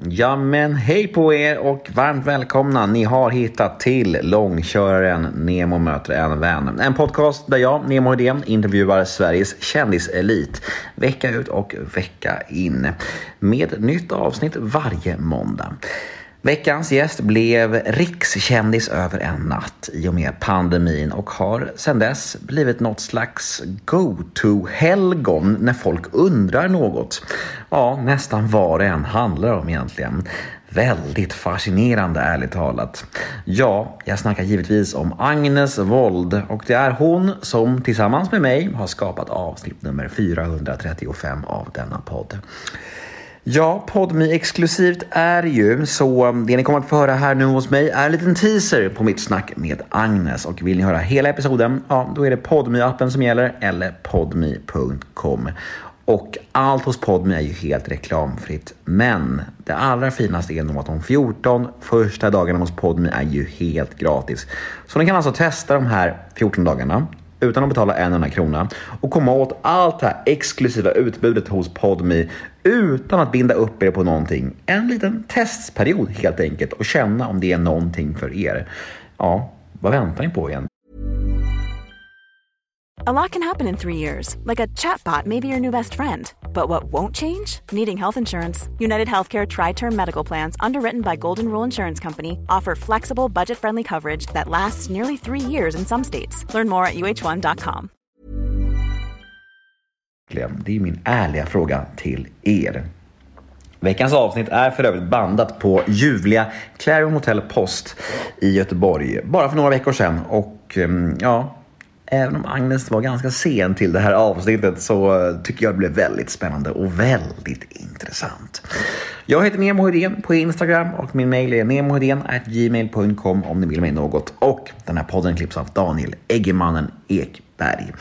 Ja men hej på er och varmt välkomna. Ni har hittat till långköraren Nemo möter en vän. En podcast där jag, Nemo Hedén, intervjuar Sveriges kändiselit vecka ut och vecka in. Med nytt avsnitt varje måndag. Veckans gäst blev rikskändis över en natt i och med pandemin och har sedan dess blivit något slags go-to-helgon när folk undrar något. Ja, nästan vad det än handlar om egentligen. Väldigt fascinerande ärligt talat. Ja, jag snackar givetvis om Agnes Wold och det är hon som tillsammans med mig har skapat avsnitt nummer 435 av denna podd. Ja, Podmi exklusivt är ju så um, det ni kommer att få höra här nu hos mig är en liten teaser på mitt snack med Agnes och vill ni höra hela episoden, ja då är det podmi appen som gäller eller podmi.com. Och allt hos Podmi är ju helt reklamfritt. Men det allra finaste är nog att de 14 första dagarna hos Podmi är ju helt gratis. Så ni kan alltså testa de här 14 dagarna utan att betala en enda krona och komma åt allt det här exklusiva utbudet hos Podmi utan att binda upp er på någonting. En liten testperiod helt enkelt och känna om det är någonting för er. Ja, vad väntar ni på igen? A lot can happen in three years, like a chatbot may be your new best friend. But what won't change? Needing health insurance. United Healthcare Tri Term Medical Plans, underwritten by Golden Rule Insurance Company, offer flexible, budget friendly coverage that lasts nearly three years in some states. Learn more at uh1.com. Det är min ärliga fråga till er. Veckans avsnitt är för övrigt bandat på ljuvliga Clarion Hotel Post i Göteborg bara för några veckor sedan. Och ehm, ja, Även om Agnes var ganska sen till det här avsnittet så eh, tycker jag det blev väldigt spännande och väldigt intressant. Jag heter Nemo Hedén på Instagram och min mail är gmail.com om ni vill mig något. Och den här podden klipps av Daniel Eggemannen Ekberg.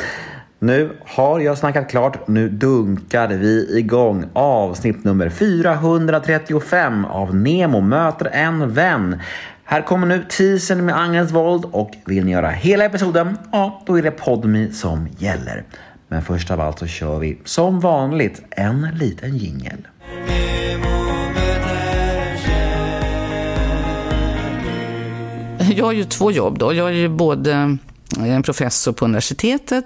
Nu har jag snackat klart. Nu dunkar vi igång avsnitt nummer 435 av Nemo möter en vän. Här kommer nu teasern med Agnes Wold och vill ni göra hela episoden, ja då är det Podmi som gäller. Men först av allt så kör vi som vanligt en liten jingel. Jag har ju två jobb då. Jag är ju både eh, en professor på universitetet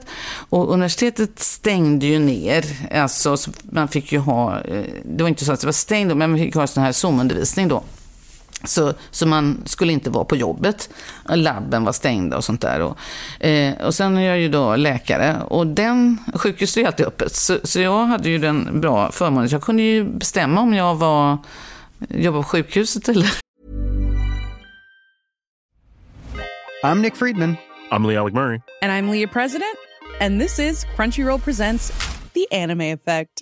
och universitetet stängde ju ner. Alltså, man fick ju ha, eh, det var inte så att det var stängt, men man fick ha sån här Zoom-undervisning då. Så, så man skulle inte vara på jobbet. Labben var stängda och sånt där. Och, eh, och sen är jag ju då läkare och den, sjukhuset är alltid öppet. Så, så jag hade ju den bra förmånen. Jag kunde ju bestämma om jag var, jobbade på sjukhuset eller... I'm Nick Friedman. I'm Lee Alec Murray. And I'm Leah President. And this is Crunchyroll Presents The Anime Effect.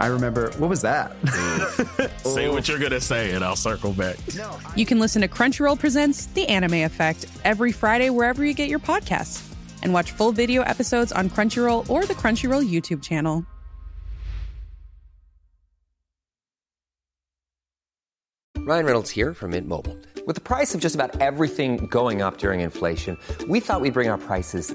I remember, what was that? say what you're going to say, and I'll circle back. You can listen to Crunchyroll Presents The Anime Effect every Friday wherever you get your podcasts. And watch full video episodes on Crunchyroll or the Crunchyroll YouTube channel. Ryan Reynolds here from Mint Mobile. With the price of just about everything going up during inflation, we thought we'd bring our prices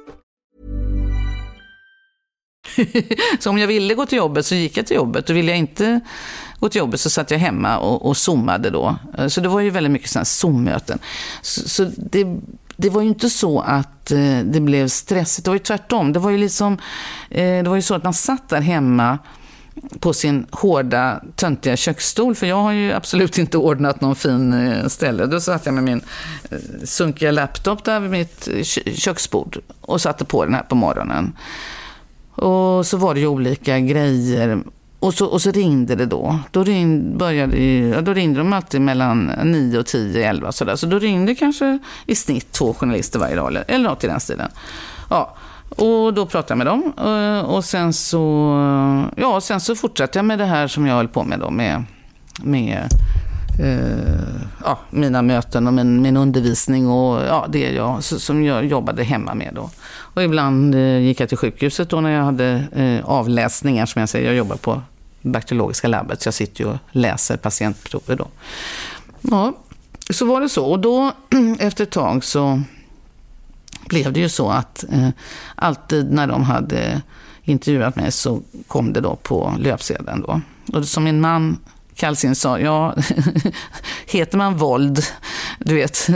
så om jag ville gå till jobbet så gick jag till jobbet. Och ville jag inte gå till jobbet så satt jag hemma och, och zoomade då. Eh, så det var ju väldigt mycket sådana Zoom-möten. Så, så det, det var ju inte så att eh, det blev stressigt. Det var ju tvärtom. Det var ju liksom, eh, det var ju så att man satt där hemma på sin hårda, töntiga köksstol. För jag har ju absolut inte ordnat någon fin eh, ställe. Då satt jag med min eh, sunkiga laptop där vid mitt köksbord och satte på den här på morgonen. Och så var det ju olika grejer och, så, och så ringde det då. Då, ring, började, ju, då ringde de alltid mellan 9 och 10, 11 sådär. Så då ringde kanske i snitt två journalister varje dag eller, eller något i den stilen. Ja. Och då pratade jag med dem eh, och sen så, ja, sen så fortsatte jag med det här som jag höll på med då med, med Eh, ja, mina möten och min, min undervisning och ja, det jag, som jag jobbade hemma med. Då. Och ibland eh, gick jag till sjukhuset då när jag hade eh, avläsningar, som jag säger. Jag jobbar på bakteriologiska labbet, så jag sitter ju och läser patientprover då. Ja, så var det så. Och då, efter ett tag, så blev det ju så att eh, alltid när de hade intervjuat mig så kom det då på löpsedeln då. Och som min man Kallsin sa, ja, heter man våld, du vet,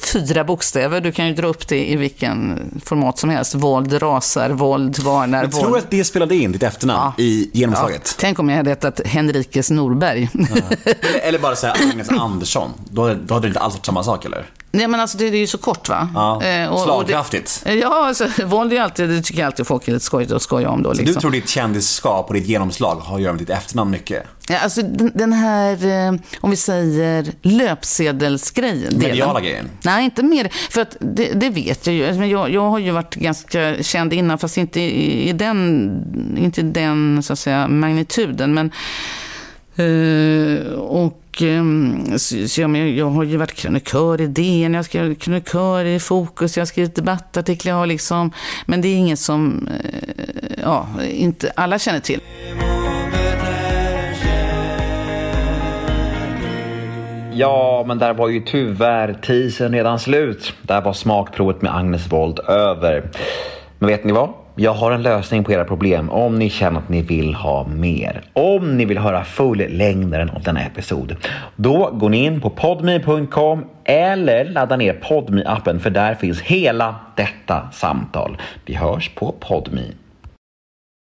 fyra bokstäver. Du kan ju dra upp det i vilken format som helst. Våld rasar, våld varnar, Jag tror att det spelade in ditt efternamn ja. i genomslaget. Ja. Tänk om jag hade hetat Henrikes Norberg. Ja. Eller, eller, bara säga Agnes Andersson. Då, då hade det inte alls varit samma sak, eller? Nej, men alltså det, det är ju så kort, va? Ja, eh, och, slagkraftigt. Och det, ja, alltså, våld är alltid, det tycker jag alltid folk är lite skojigt att skoja om då. Liksom. Så du tror ditt kändisskap och ditt genomslag har att göra med ditt efternamn mycket? Ja, alltså den här, eh, om vi säger löpsedelsgrejen. Mediala grejen? Nej, inte mer. För att det, det vet jag ju. Alltså, jag, jag har ju varit ganska känd innan, fast inte i, i den, inte den så att säga, magnituden. Men, Eh, och ehm, så jag, jag har ju varit krönikör i DN, jag har skrivit krönikör i Fokus, jag har skrivit debattartiklar, jag har liksom, men det är inget som eh, ja, inte alla känner till. Ja, men där var ju tyvärr tisen redan slut. Där var smakprovet med Agnes Wold över. Men vet ni vad? Jag har en lösning på era problem om ni känner att ni vill ha mer. Om ni vill höra fullängdaren av denna episod. Då går ni in på podme.com eller laddar ner podme appen för där finns hela detta samtal. Vi hörs på podme.